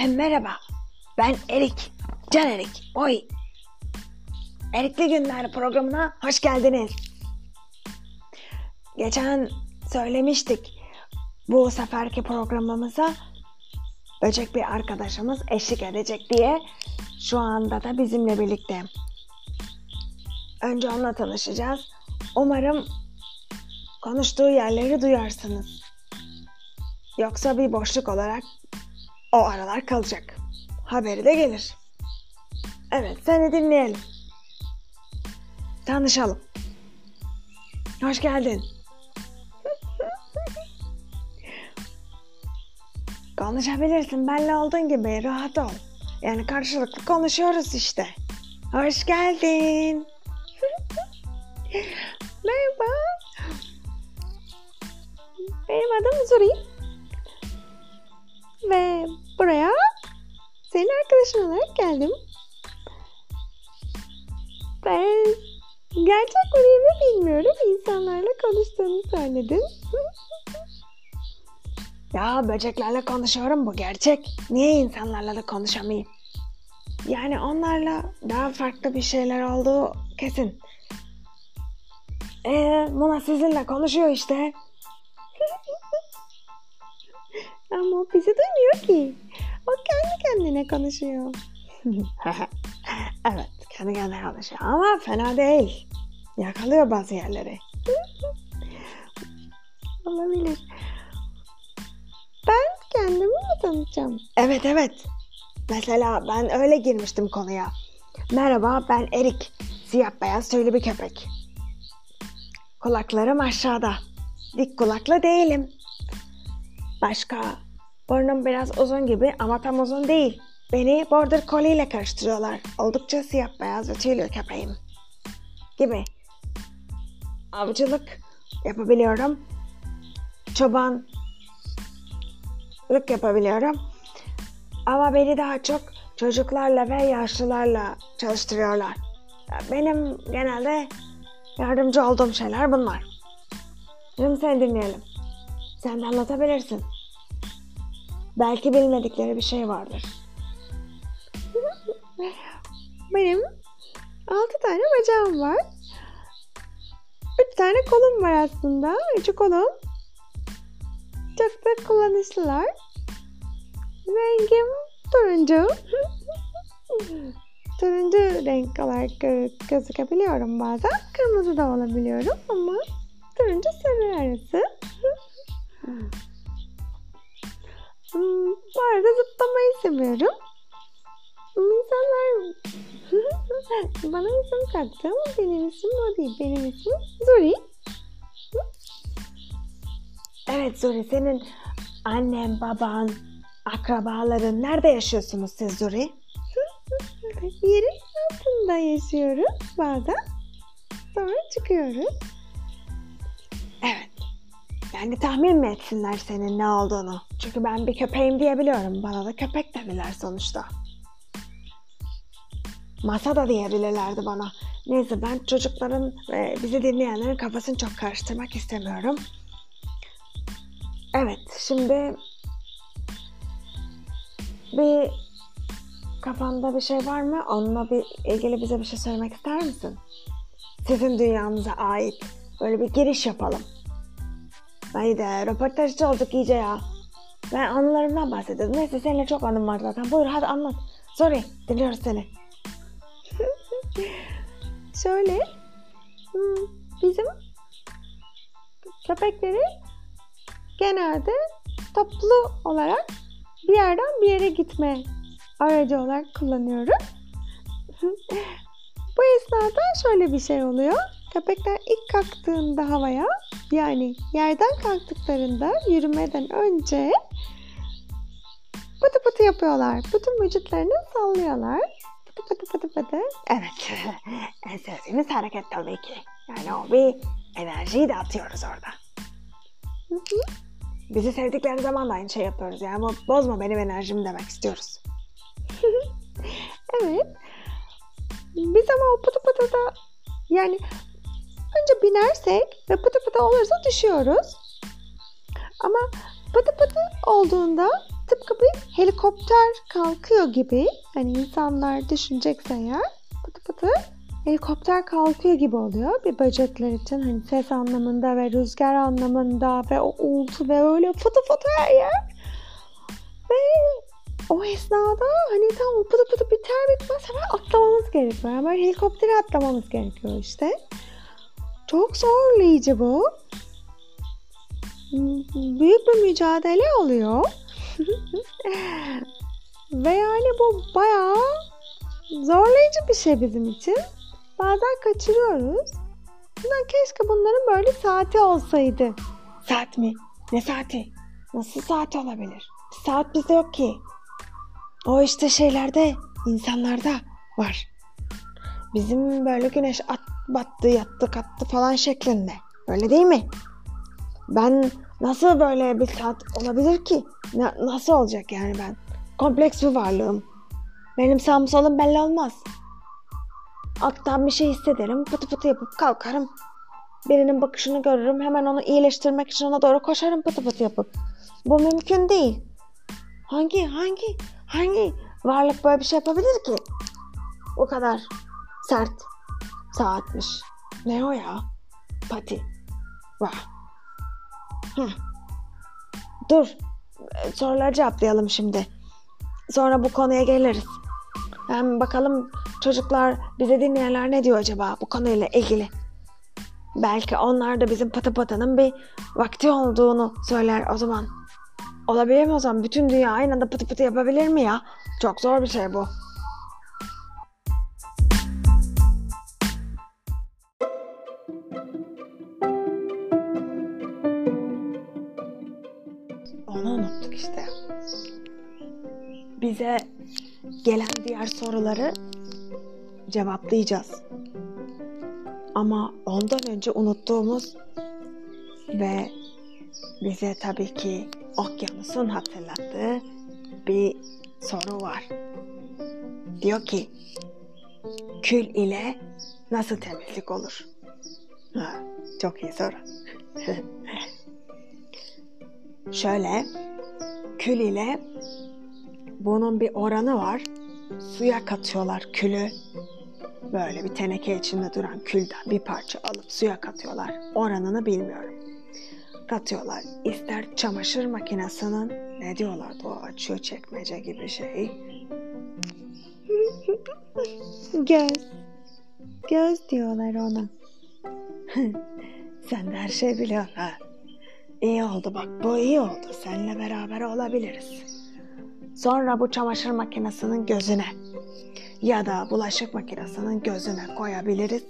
E, merhaba. Ben Erik. Can Erik. Oy. Erikli Günler programına hoş geldiniz. Geçen söylemiştik. Bu seferki programımıza böcek bir arkadaşımız eşlik edecek diye şu anda da bizimle birlikte. Önce onunla tanışacağız. Umarım konuştuğu yerleri duyarsınız. Yoksa bir boşluk olarak o aralar kalacak. Haberi de gelir. Evet seni dinleyelim. Tanışalım. Hoş geldin. Konuşabilirsin benle olduğun gibi rahat ol. Yani karşılıklı konuşuyoruz işte. Hoş geldin. Merhaba. Benim adım Zuri. Ve buraya senin arkadaşın olarak geldim. Ben gerçek mi bilmiyorum. İnsanlarla konuştuğunu söyledim. ya böceklerle konuşuyorum bu gerçek. Niye insanlarla da konuşamayayım? Yani onlarla daha farklı bir şeyler olduğu kesin. Ee, Mona sizinle konuşuyor işte. Ama bizi duymuyor ki. O kendi kendine konuşuyor. evet, kendi kendine konuşuyor ama fena değil. Yakalıyor bazı yerleri. Olabilir. Ben kendimi mi tanıtacağım? Evet evet. Mesela ben öyle girmiştim konuya. Merhaba ben Erik. Siyah beyaz tüylü bir köpek. Kulaklarım aşağıda. Dik kulaklı değilim. Başka burnum biraz uzun gibi ama tam uzun değil. Beni Border Collie ile karıştırıyorlar. Oldukça siyah beyaz ve tüylü köpeğim. Gibi. Avcılık yapabiliyorum. Çobanlık yapabiliyorum. Ama beni daha çok çocuklarla ve yaşlılarla çalıştırıyorlar. Benim genelde yardımcı olduğum şeyler bunlar. Şimdi seni dinleyelim. Sen de anlatabilirsin. Belki bilmedikleri bir şey vardır. Benim altı tane bacağım var. Üç tane kolum var aslında. Üçü kolum. Çok da kullanışlılar. Rengim turuncu. turuncu renk olarak gözükebiliyorum bazen. Kırmızı da olabiliyorum ama turuncu sarı arası. Hmm, bu arada zıplamayı seviyorum. İnsanlar bana isim kattı ama benim isim o değil. Benim isim Zuri. Evet Zuri senin annen, baban, akrabaların nerede yaşıyorsunuz siz Zuri? Yerin altında yaşıyoruz bazen. Sonra çıkıyoruz. Evet. Yani tahmin mi etsinler senin ne olduğunu? Çünkü ben bir köpeğim diyebiliyorum. Bana da köpek dediler sonuçta. Masa da diyebilirlerdi bana. Neyse ben çocukların ve bizi dinleyenlerin kafasını çok karıştırmak istemiyorum. Evet şimdi bir kafanda bir şey var mı? Onunla bir ilgili bize bir şey söylemek ister misin? Sizin dünyanıza ait böyle bir giriş yapalım. Haydi röportajcı olduk iyice ya. Ben anılarımdan bahsediyordum. Neyse seninle çok anım var zaten. Buyur hadi anlat. Sorry dinliyoruz seni. Şöyle hmm, bizim köpekleri genelde toplu olarak bir yerden bir yere gitme aracı olarak kullanıyoruz. Bu esnada şöyle bir şey oluyor. Köpekler ilk kalktığında havaya yani yerden kalktıklarında yürümeden önce pıtı pıtı yapıyorlar. Bütün vücutlarını sallıyorlar. Pıtı pıtı pıtı pıtı. Evet. en sevdiğimiz hareket tabii ki. Yani o bir enerjiyi de atıyoruz orada. Hı hı. Bizi sevdikleri zaman da aynı şey yapıyoruz. Yani bozma benim enerjimi demek istiyoruz. evet. Biz ama o pıtı pıtı da yani önce binersek ve pıtı pıtı olursa düşüyoruz. Ama pıtı pıtı olduğunda tıpkı bir helikopter kalkıyor gibi. Hani insanlar düşünecekse eğer pıtı pıtı helikopter kalkıyor gibi oluyor. Bir böcekler için hani ses anlamında ve rüzgar anlamında ve o uğultu ve öyle fıtı fıtı her yer. Ve o esnada hani tam pıtı pıtı biter bitmez hemen atlamamız gerekiyor. Yani böyle helikoptere atlamamız gerekiyor işte. Çok zorlayıcı bu. Büyük bir mücadele oluyor. Ve yani bu bayağı zorlayıcı bir şey bizim için. Bazen kaçırıyoruz. Bundan keşke bunların böyle saati olsaydı. Saat mi? Ne saati? Nasıl saat olabilir? Saat bizde yok ki. O işte şeylerde, insanlarda var. Bizim böyle güneş at, battı, yattı, kattı falan şeklinde. Öyle değil mi? Ben nasıl böyle bir saat olabilir ki? Na, nasıl olacak yani ben? Kompleks bir varlığım. Benim sağım solum belli olmaz. Alttan bir şey hissederim, pıtı pıtı yapıp kalkarım. Birinin bakışını görürüm, hemen onu iyileştirmek için ona doğru koşarım pıtı pıtı yapıp. Bu mümkün değil. Hangi, hangi, hangi varlık böyle bir şey yapabilir ki? O kadar sert saatmiş. Ne o ya? Pati. Vah. Heh. Dur. Soruları cevaplayalım şimdi. Sonra bu konuya geliriz. Hem bakalım çocuklar bize dinleyenler ne diyor acaba bu konuyla ilgili. Belki onlar da bizim pata patanın bir vakti olduğunu söyler o zaman. Olabilir mi o zaman? Bütün dünya aynı anda pıtı pıtı yapabilir mi ya? Çok zor bir şey bu. Gelen diğer soruları cevaplayacağız. Ama ondan önce unuttuğumuz ve bize tabii ki okyanusun hatırlattığı bir soru var. Diyor ki kül ile nasıl temizlik olur? Ha, çok iyi soru. Şöyle kül ile bunun bir oranı var. Suya katıyorlar külü. Böyle bir teneke içinde duran külden bir parça alıp suya katıyorlar. Oranını bilmiyorum. Katıyorlar. İster çamaşır makinesinin ne diyorlar o açıyor çekmece gibi şey. Göz. Göz diyorlar ona. Sen de her şey biliyorsun ha. İyi oldu bak bu iyi oldu. Seninle beraber olabiliriz. Sonra bu çamaşır makinesinin gözüne ya da bulaşık makinesinin gözüne koyabiliriz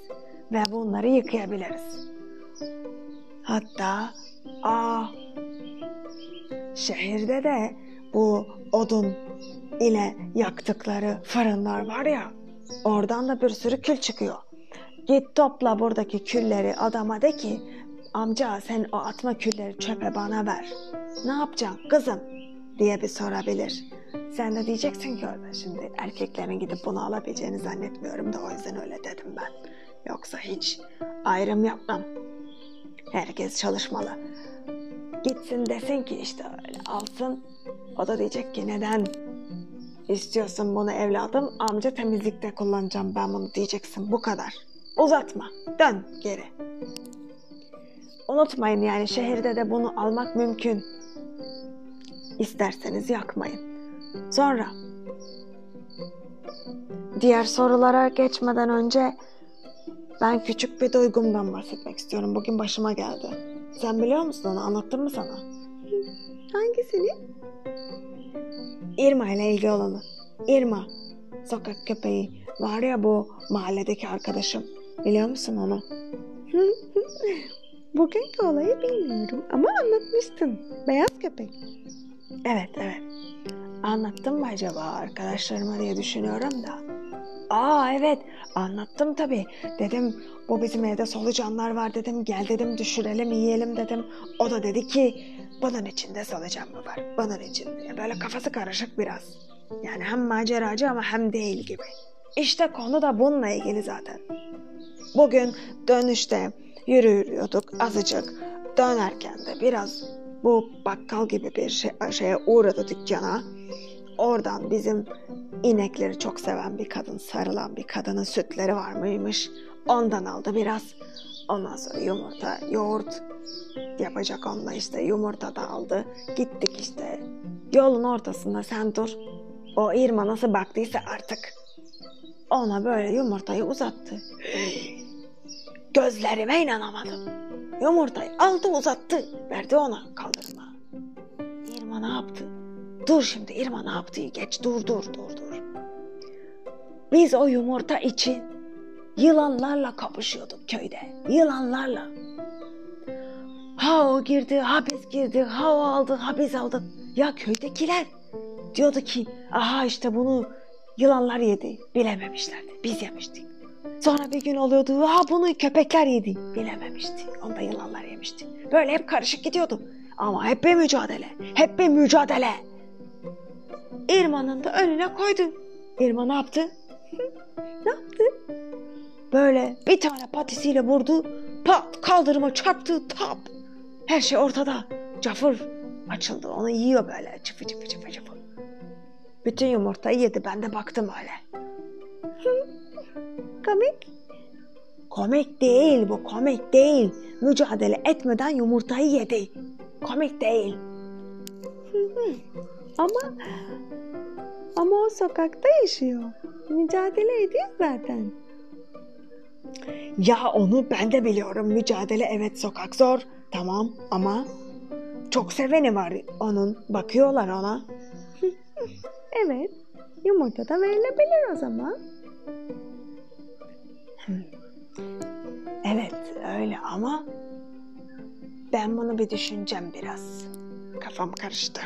ve bunları yıkayabiliriz. Hatta aa şehirde de bu odun ile yaktıkları fırınlar var ya oradan da bir sürü kül çıkıyor. Git topla buradaki külleri adama de ki amca sen o atma külleri çöpe bana ver. Ne yapacaksın kızım diye bir sorabilir. Sen de diyeceksin ki orada şimdi erkeklerin gidip bunu alabileceğini zannetmiyorum da o yüzden öyle dedim ben. Yoksa hiç ayrım yapmam. Herkes çalışmalı. Gitsin desin ki işte öyle alsın. O da diyecek ki neden istiyorsun bunu evladım? Amca temizlikte kullanacağım ben bunu diyeceksin. Bu kadar. Uzatma. Dön geri. Unutmayın yani şehirde de bunu almak mümkün. İsterseniz yakmayın. Sonra diğer sorulara geçmeden önce ben küçük bir duygumdan bahsetmek istiyorum. Bugün başıma geldi. Sen biliyor musun onu? Anlattım mı sana? Hangisini? Irma ile ilgili olanı. Irma, sokak köpeği. Var ya bu mahalledeki arkadaşım. Biliyor musun onu? Bugünkü olayı bilmiyorum ama anlatmıştın. Beyaz köpek. Evet, evet. Anlattım mı acaba arkadaşlarıma diye düşünüyorum da. Aa evet anlattım tabii. Dedim bu bizim evde solucanlar var dedim. Gel dedim düşürelim yiyelim dedim. O da dedi ki bunun içinde solucan mı var? Bunun içinde. Böyle kafası karışık biraz. Yani hem maceracı ama hem değil gibi. İşte konu da bununla ilgili zaten. Bugün dönüşte yürüyorduk azıcık. Dönerken de biraz bu bakkal gibi bir şey, şeye uğradı dükkana. Oradan bizim inekleri çok seven bir kadın, sarılan bir kadının sütleri var mıymış. Ondan aldı biraz. Ondan sonra yumurta, yoğurt yapacak onunla işte yumurta da aldı. Gittik işte yolun ortasında sen dur. O İrma nasıl baktıysa artık ona böyle yumurtayı uzattı. Gözlerime inanamadım. Yumurtayı aldı uzattı. Verdi ona kaldırma. İrma ne yaptı? Dur şimdi İrma ne yaptı? Geç dur dur dur dur. Biz o yumurta için yılanlarla kapışıyorduk köyde. Yılanlarla. Ha o girdi, ha biz girdi, ha o aldı, ha biz aldık. Ya köydekiler diyordu ki aha işte bunu yılanlar yedi. Bilememişlerdi. Biz yemiştik. Sonra bir gün oluyordu ha bunu köpekler yedi. Bilememişti. Onu da yılanlar yemişti. Böyle hep karışık gidiyordu. Ama hep bir mücadele. Hep bir mücadele. İrman'ın da önüne koydu. İrman ne yaptı? ne yaptı? Böyle bir tane patisiyle vurdu. Pat kaldırıma çarptı tap. Her şey ortada. Cafır açıldı. Onu yiyor böyle çıfı çıfı çıfı çıfı. Bütün yumurtayı yedi. Ben de baktım öyle. komik. Komik değil bu komik değil. Mücadele etmeden yumurtayı yedi. Komik değil. ama ama o sokakta yaşıyor. Mücadele ediyor zaten. Ya onu ben de biliyorum. Mücadele evet sokak zor. Tamam ama çok seveni var onun. Bakıyorlar ona. evet. Yumurta da verilebilir o zaman. Evet öyle ama ben bunu bir düşüneceğim biraz. Kafam karıştı.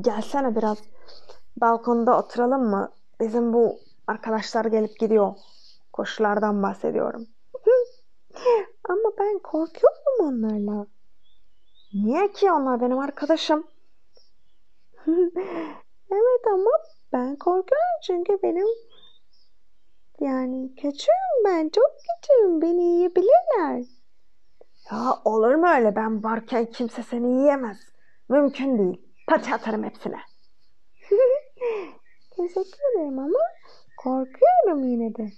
Gelsene biraz balkonda oturalım mı? Bizim bu arkadaşlar gelip gidiyor. Koşulardan bahsediyorum. Ama ben korkuyorum onlarla. Niye ki onlar benim arkadaşım? evet ama ben korkuyorum çünkü benim yani kötüyüm ben çok kötüyüm beni yiyebilirler. Ya olur mu öyle ben varken kimse seni yiyemez. Mümkün değil. Pati atarım hepsine. Teşekkür ederim ama korkuyorum yine de.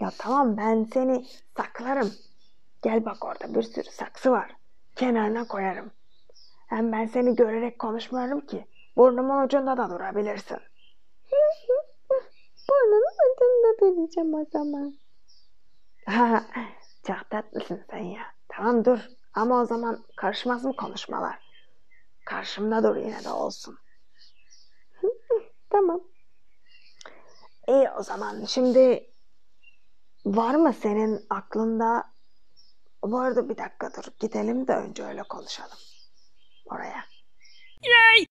Ya tamam ben seni saklarım. Gel bak orada bir sürü saksı var. Kenarına koyarım. Hem ben seni görerek konuşmuyorum ki. Burnumun ucunda da durabilirsin. Burnunun ucunda duracağım o zaman. Çok tatlısın sen ya. Tamam dur. Ama o zaman karışmaz mı konuşmalar? Karşımda dur yine de olsun. tamam. İyi o zaman. Şimdi var mı senin aklında bu arada bir dakika dur. Gidelim de önce öyle konuşalım. Oraya. Yay!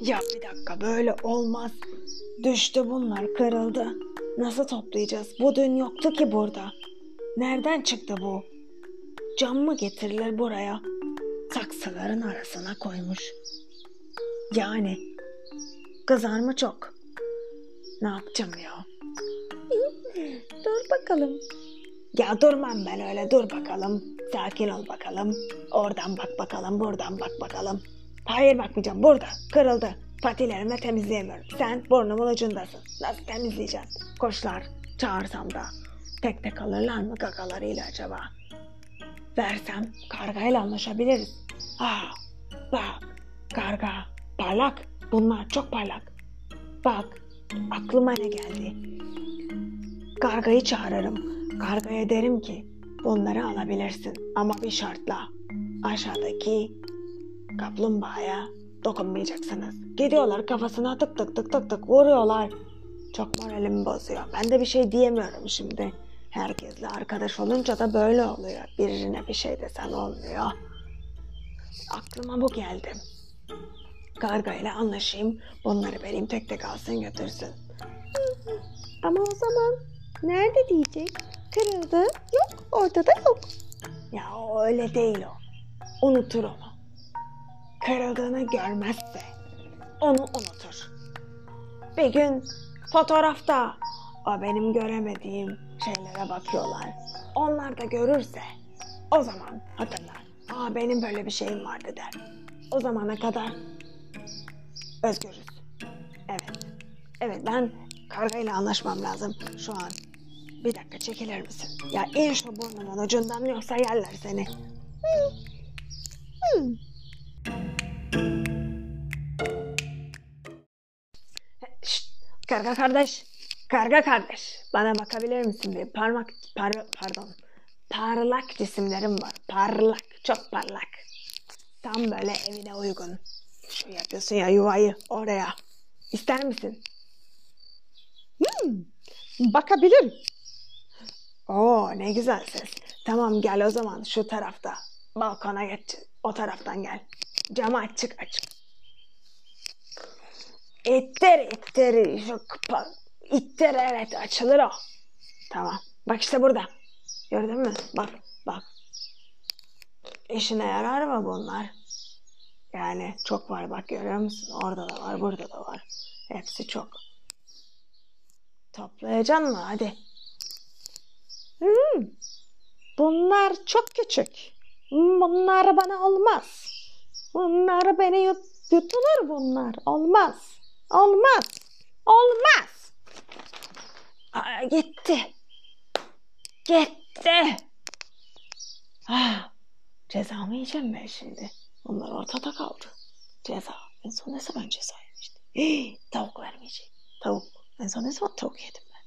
Ya bir dakika böyle olmaz. Düştü bunlar kırıldı. Nasıl toplayacağız? Bu dün yoktu ki burada. Nereden çıktı bu? Cam mı getirilir buraya? Saksıların arasına koymuş. Yani kızar mı çok? Ne yapacağım ya? dur bakalım. Ya durmam ben öyle dur bakalım. Sakin ol bakalım. Oradan bak bakalım buradan bak bakalım. Hayır bakmayacağım burada kırıldı. Patilerimle temizleyemiyorum. Sen burnumun ucundasın. Nasıl temizleyeceğim? Koşlar çağırsam da tek tek alırlar mı gagalarıyla acaba? Versem kargayla anlaşabiliriz. Ah, bak karga parlak. Bunlar çok parlak. Bak aklıma ne geldi? Kargayı çağırırım. Kargaya derim ki bunları alabilirsin ama bir şartla. Aşağıdaki kaplumbağaya dokunmayacaksınız. Gidiyorlar kafasına tık tık tık tık tık vuruyorlar. Çok moralimi bozuyor. Ben de bir şey diyemiyorum şimdi. Herkesle arkadaş olunca da böyle oluyor. Birine bir şey desen olmuyor. Aklıma bu geldi. Karga ile anlaşayım. Bunları vereyim tek tek alsın götürsün. Ama o zaman nerede diyecek? Kırıldı. Yok ortada yok. Ya öyle değil o. unutur onu. Kırıldığını görmezse onu unutur. Bir gün fotoğrafta o benim göremediğim şeylere bakıyorlar. Onlar da görürse o zaman hatırlar. Aa benim böyle bir şeyim vardı der. O zamana kadar özgürüz. Evet. Evet ben kargayla anlaşmam lazım şu an. Bir dakika çekilir misin? Ya in şu burnumun ucundan yoksa yerler seni. Şşt, karga kardeş. Karga kardeş. Bana bakabilir misin bir? Parmak, par, pardon. Parlak cisimlerim var. Parlak, çok parlak. Tam böyle evine uygun. Şu yapıyorsun ya yuvayı oraya. İster misin? Hmm, bakabilirim. Oo ne güzel ses. Tamam gel o zaman şu tarafta. Balkona geç. O taraftan gel. Camı açık açık. İttir ittir. Şu kapa. İttir evet açılır o. Tamam. Bak işte burada. Gördün mü? Bak bak. İşine yarar mı bunlar? Yani çok var bak görüyor musun? Orada da var burada da var. Hepsi çok. Toplayacaksın mı? Hadi. Hmm, bunlar çok küçük. Bunlar bana olmaz. Bunlar beni yut, yutulur bunlar. Olmaz. Olmaz. Olmaz. Aa, gitti. Gitti. Ah, cezamı yiyeceğim ben şimdi. Onlar ortada kaldı. Ceza. En son ne zaman ceza yemiştim? Hii, tavuk vermeyecek. Tavuk. En son ne zaman tavuk yedim ben?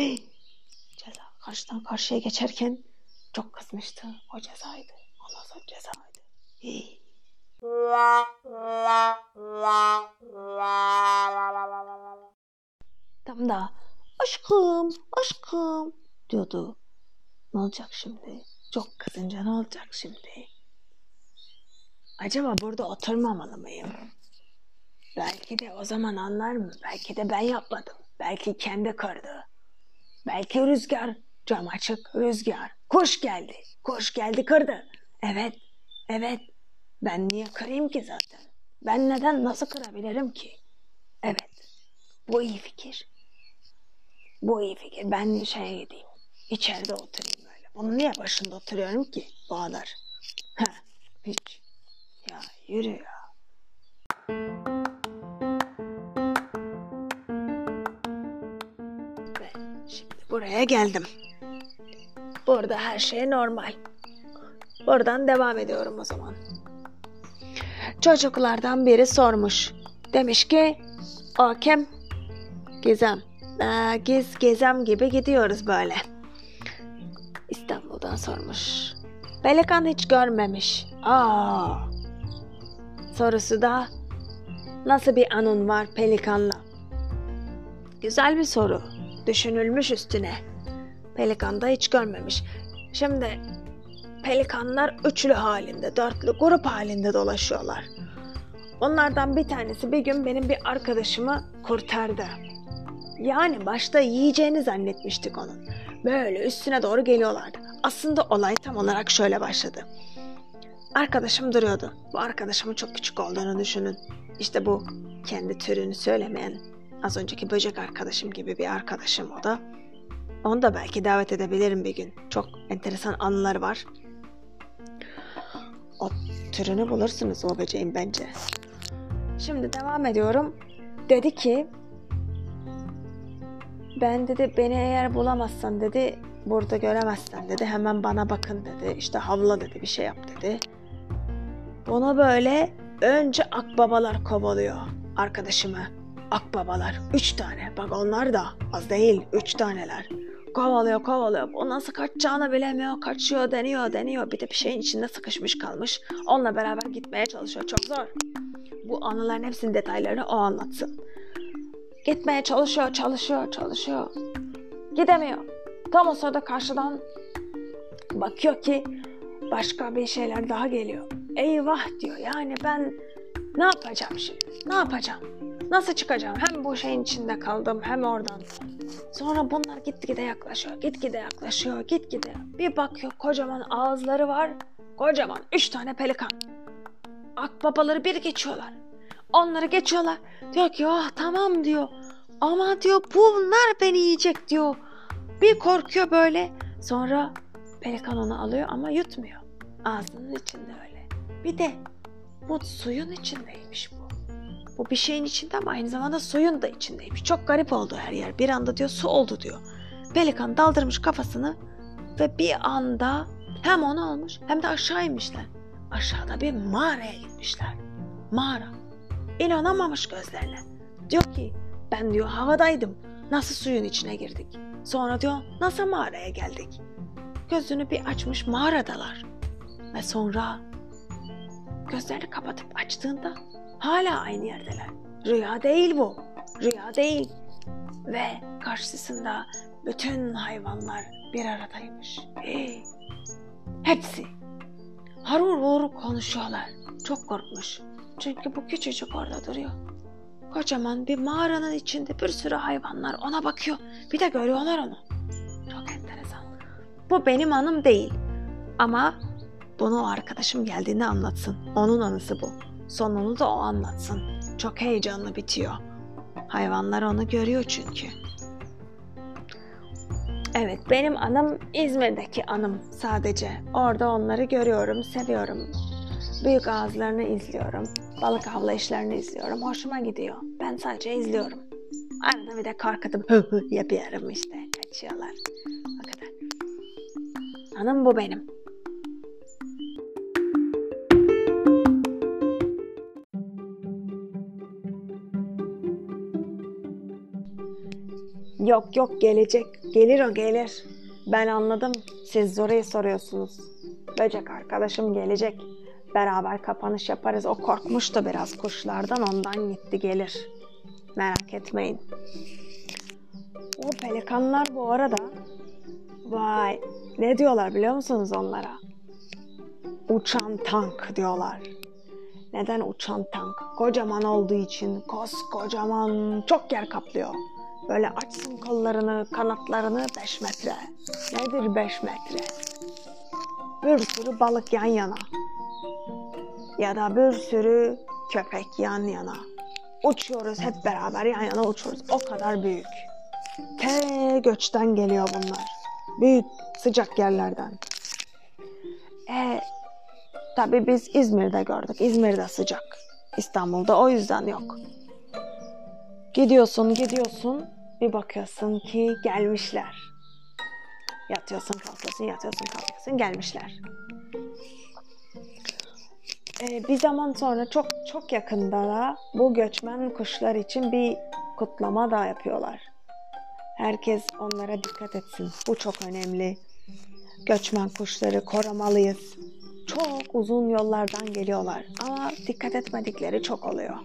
Hii, ceza. Karşıdan karşıya geçerken çok kızmıştı. O cezaydı. Ondan sonra cezaydı. Hii. Tam da aşkım, aşkım diyordu. Ne olacak şimdi? Çok kızınca ne olacak şimdi? Acaba burada oturmamalı mıyım? Belki de o zaman anlar mı? Belki de ben yapmadım. Belki kendi kırdı. Belki rüzgar, cam açık, rüzgar. Kuş geldi, kuş geldi kırdı. Evet, evet. Ben niye kırayım ki zaten? Ben neden, nasıl kırabilirim ki? Evet, bu iyi fikir. Bu iyi fikir. Ben şeye gideyim. İçeride oturayım öyle. Bunu niye başında oturuyorum ki? Bu kadar. Heh, yürü ya. Ve şimdi buraya geldim. Burada her şey normal. Buradan devam ediyorum o zaman. Çocuklardan biri sormuş. Demiş ki o kim? Gizem. Ee, giz gezem gibi gidiyoruz böyle. İstanbul'dan sormuş. Pelikan hiç görmemiş. Aa. Sorusu da nasıl bir anın var pelikanla? Güzel bir soru. Düşünülmüş üstüne. Pelikan da hiç görmemiş. Şimdi pelikanlar üçlü halinde, dörtlü grup halinde dolaşıyorlar. Onlardan bir tanesi bir gün benim bir arkadaşımı kurtardı. Yani başta yiyeceğini zannetmiştik onun. Böyle üstüne doğru geliyorlardı. Aslında olay tam olarak şöyle başladı. Arkadaşım duruyordu. Bu arkadaşımın çok küçük olduğunu düşünün. İşte bu kendi türünü söylemeyen az önceki böcek arkadaşım gibi bir arkadaşım o da. Onu da belki davet edebilirim bir gün. Çok enteresan anıları var. O türünü bulursunuz o böceğin bence. Şimdi devam ediyorum. Dedi ki ben dedi beni eğer bulamazsan dedi burada göremezsen dedi hemen bana bakın dedi işte havla dedi bir şey yap dedi. Bunu böyle önce akbabalar kovalıyor arkadaşımı. Akbabalar üç tane bak onlar da az değil üç taneler. Kovalıyor kovalıyor o nasıl kaçacağını bilemiyor kaçıyor deniyor deniyor bir de bir şeyin içinde sıkışmış kalmış. Onunla beraber gitmeye çalışıyor çok zor. Bu anıların hepsinin detaylarını o anlatsın. Gitmeye çalışıyor, çalışıyor, çalışıyor. Gidemiyor. Tam o sırada karşıdan bakıyor ki başka bir şeyler daha geliyor. Eyvah diyor. Yani ben ne yapacağım şimdi? Ne yapacağım? Nasıl çıkacağım? Hem bu şeyin içinde kaldım hem oradan. Sonra bunlar gitgide yaklaşıyor, gitgide yaklaşıyor, gitgide. Bir bakıyor kocaman ağızları var. kocaman üç tane pelikan. Akbabaları bir geçiyorlar. Onları geçiyorlar. Diyor ki oh tamam diyor. Ama diyor bunlar beni yiyecek diyor. Bir korkuyor böyle. Sonra pelikan onu alıyor ama yutmuyor. Ağzının içinde öyle. Bir de bu suyun içindeymiş bu. Bu bir şeyin içinde ama aynı zamanda suyun da içindeymiş. Çok garip oldu her yer. Bir anda diyor su oldu diyor. Pelikan daldırmış kafasını ve bir anda hem onu almış hem de aşağı inmişler. Aşağıda bir mağaraya gitmişler. Mağara. İnanamamış gözlerine. Diyor ki ben diyor havadaydım. Nasıl suyun içine girdik? Sonra diyor nasıl mağaraya geldik? Gözünü bir açmış mağaradalar. Ve sonra gözlerini kapatıp açtığında hala aynı yerdeler. Rüya değil bu. Rüya değil. Ve karşısında bütün hayvanlar bir aradaymış. Hey. Hepsi. Harur vur konuşuyorlar. Çok korkmuş. Çünkü bu küçücük orada duruyor. Kocaman bir mağaranın içinde bir sürü hayvanlar ona bakıyor. Bir de görüyorlar onu. Çok enteresan. Bu benim anım değil. Ama bunu o arkadaşım geldiğinde anlatsın. Onun anısı bu. Sonunu da o anlatsın. Çok heyecanlı bitiyor. Hayvanlar onu görüyor çünkü. Evet benim anım İzmir'deki anım sadece. Orada onları görüyorum, seviyorum. Büyük ağızlarını izliyorum. Balık avlayışlarını izliyorum. Hoşuma gidiyor. Ben sadece izliyorum. Arada bir de hı yapıyorum işte. Kaçıyorlar. O kadar. Anım bu benim. Yok yok gelecek. Gelir o gelir. Ben anladım. Siz Zore'yi soruyorsunuz. Böcek arkadaşım gelecek. Beraber kapanış yaparız. O korkmuştu biraz kuşlardan ondan gitti gelir. Merak etmeyin. O pelikanlar bu arada vay ne diyorlar biliyor musunuz onlara? Uçan tank diyorlar. Neden uçan tank? Kocaman olduğu için koskocaman çok yer kaplıyor. Böyle açsın kollarını, kanatlarını 5 metre. Nedir 5 metre? Bir sürü balık yan yana. Ya da bir sürü köpek yan yana. Uçuyoruz hep beraber yan yana uçuyoruz. O kadar büyük. Te göçten geliyor bunlar. Büyük sıcak yerlerden. E, tabii biz İzmir'de gördük. İzmir'de sıcak. İstanbul'da o yüzden yok. Gidiyorsun gidiyorsun bir bakıyorsun ki gelmişler. Yatıyorsun kalkıyorsun yatıyorsun kalkıyorsun gelmişler. Ee, bir zaman sonra çok çok yakında da bu göçmen kuşlar için bir kutlama da yapıyorlar. Herkes onlara dikkat etsin. Bu çok önemli. Göçmen kuşları korumalıyız. Çok uzun yollardan geliyorlar ama dikkat etmedikleri çok oluyor.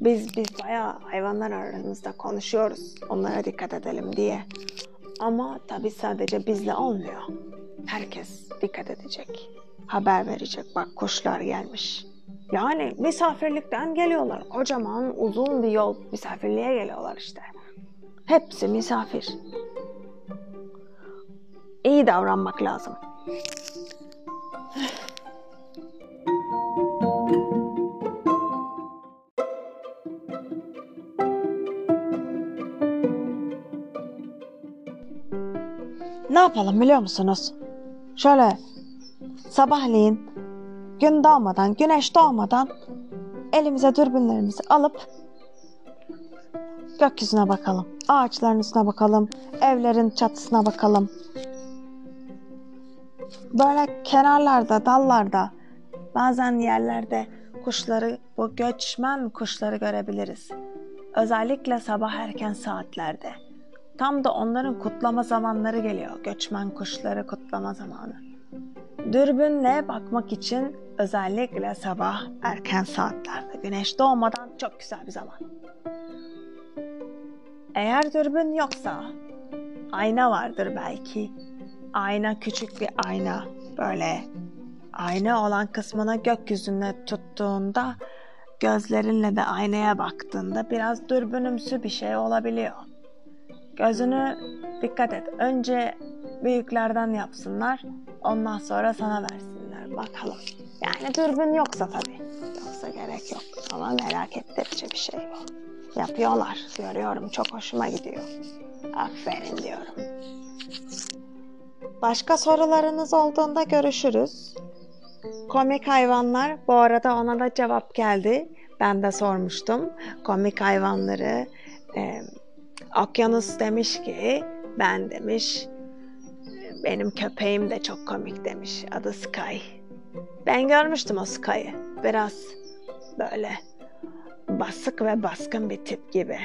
Biz biz bayağı hayvanlar aramızda konuşuyoruz. Onlara dikkat edelim diye. Ama tabii sadece bizle olmuyor. Herkes dikkat edecek. Haber verecek. Bak kuşlar gelmiş. Yani misafirlikten geliyorlar. Kocaman uzun bir yol misafirliğe geliyorlar işte. Hepsi misafir. İyi davranmak lazım. Ne yapalım biliyor musunuz? Şöyle sabahleyin gün doğmadan, güneş doğmadan elimize dürbünlerimizi alıp gökyüzüne bakalım. Ağaçların üstüne bakalım. Evlerin çatısına bakalım. Böyle kenarlarda, dallarda, bazen yerlerde kuşları, bu göçmen kuşları görebiliriz. Özellikle sabah erken saatlerde. Tam da onların kutlama zamanları geliyor. Göçmen kuşları kutlama zamanı. Dürbünle bakmak için özellikle sabah erken saatlerde güneş doğmadan çok güzel bir zaman. Eğer dürbün yoksa ayna vardır belki. Ayna küçük bir ayna böyle ayna olan kısmına gökyüzüne tuttuğunda gözlerinle de aynaya baktığında biraz dürbünümsü bir şey olabiliyor. Gözünü dikkat et. Önce büyüklerden yapsınlar. Ondan sonra sana versinler bakalım. Yani dürbün yoksa tabii. Yoksa gerek yok. Ama merak ettirici bir şey bu. Yapıyorlar. Görüyorum. Çok hoşuma gidiyor. Aferin diyorum. Başka sorularınız olduğunda görüşürüz. Komik hayvanlar. Bu arada ona da cevap geldi. Ben de sormuştum. Komik hayvanları e, Okyanus demiş ki ben demiş benim köpeğim de çok komik demiş. Adı Sky. Ben görmüştüm o Sky'ı. Biraz böyle basık ve baskın bir tip gibi.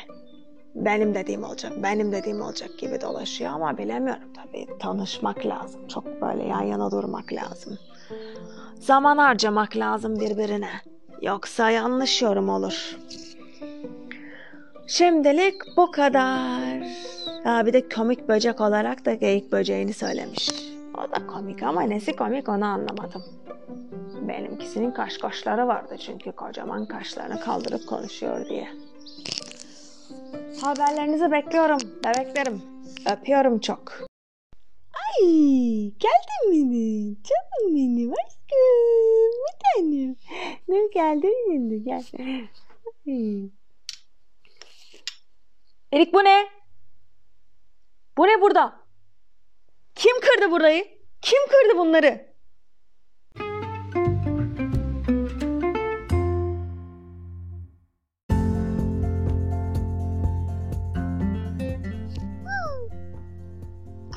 Benim dediğim olacak, benim dediğim olacak gibi dolaşıyor ama bilemiyorum tabii. Tanışmak lazım. Çok böyle yan yana durmak lazım. Zaman harcamak lazım birbirine. Yoksa yanlış yorum olur. Şimdilik bu kadar. Ha, bir de komik böcek olarak da geyik böceğini söylemiş. O da komik ama nesi komik onu anlamadım. Benimkisinin kaş kaşları vardı çünkü kocaman kaşlarını kaldırıp konuşuyor diye. Haberlerinizi bekliyorum bebeklerim. Öpüyorum çok. Ay geldin mi? Canım benim aşkım. Bir tanem. Nur geldin şimdi gel. Ay. Erik bu ne? Bu ne burada? Kim kırdı burayı? Kim kırdı bunları?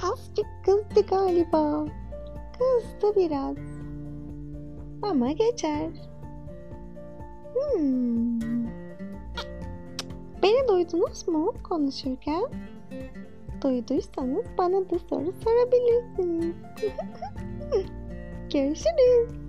Azıcık kızdı galiba. Kızdı biraz. Ama geçer. Hmm. Beni duydunuz mu konuşurken? Duyduysanız bana da soru sorabilirsiniz. Görüşürüz.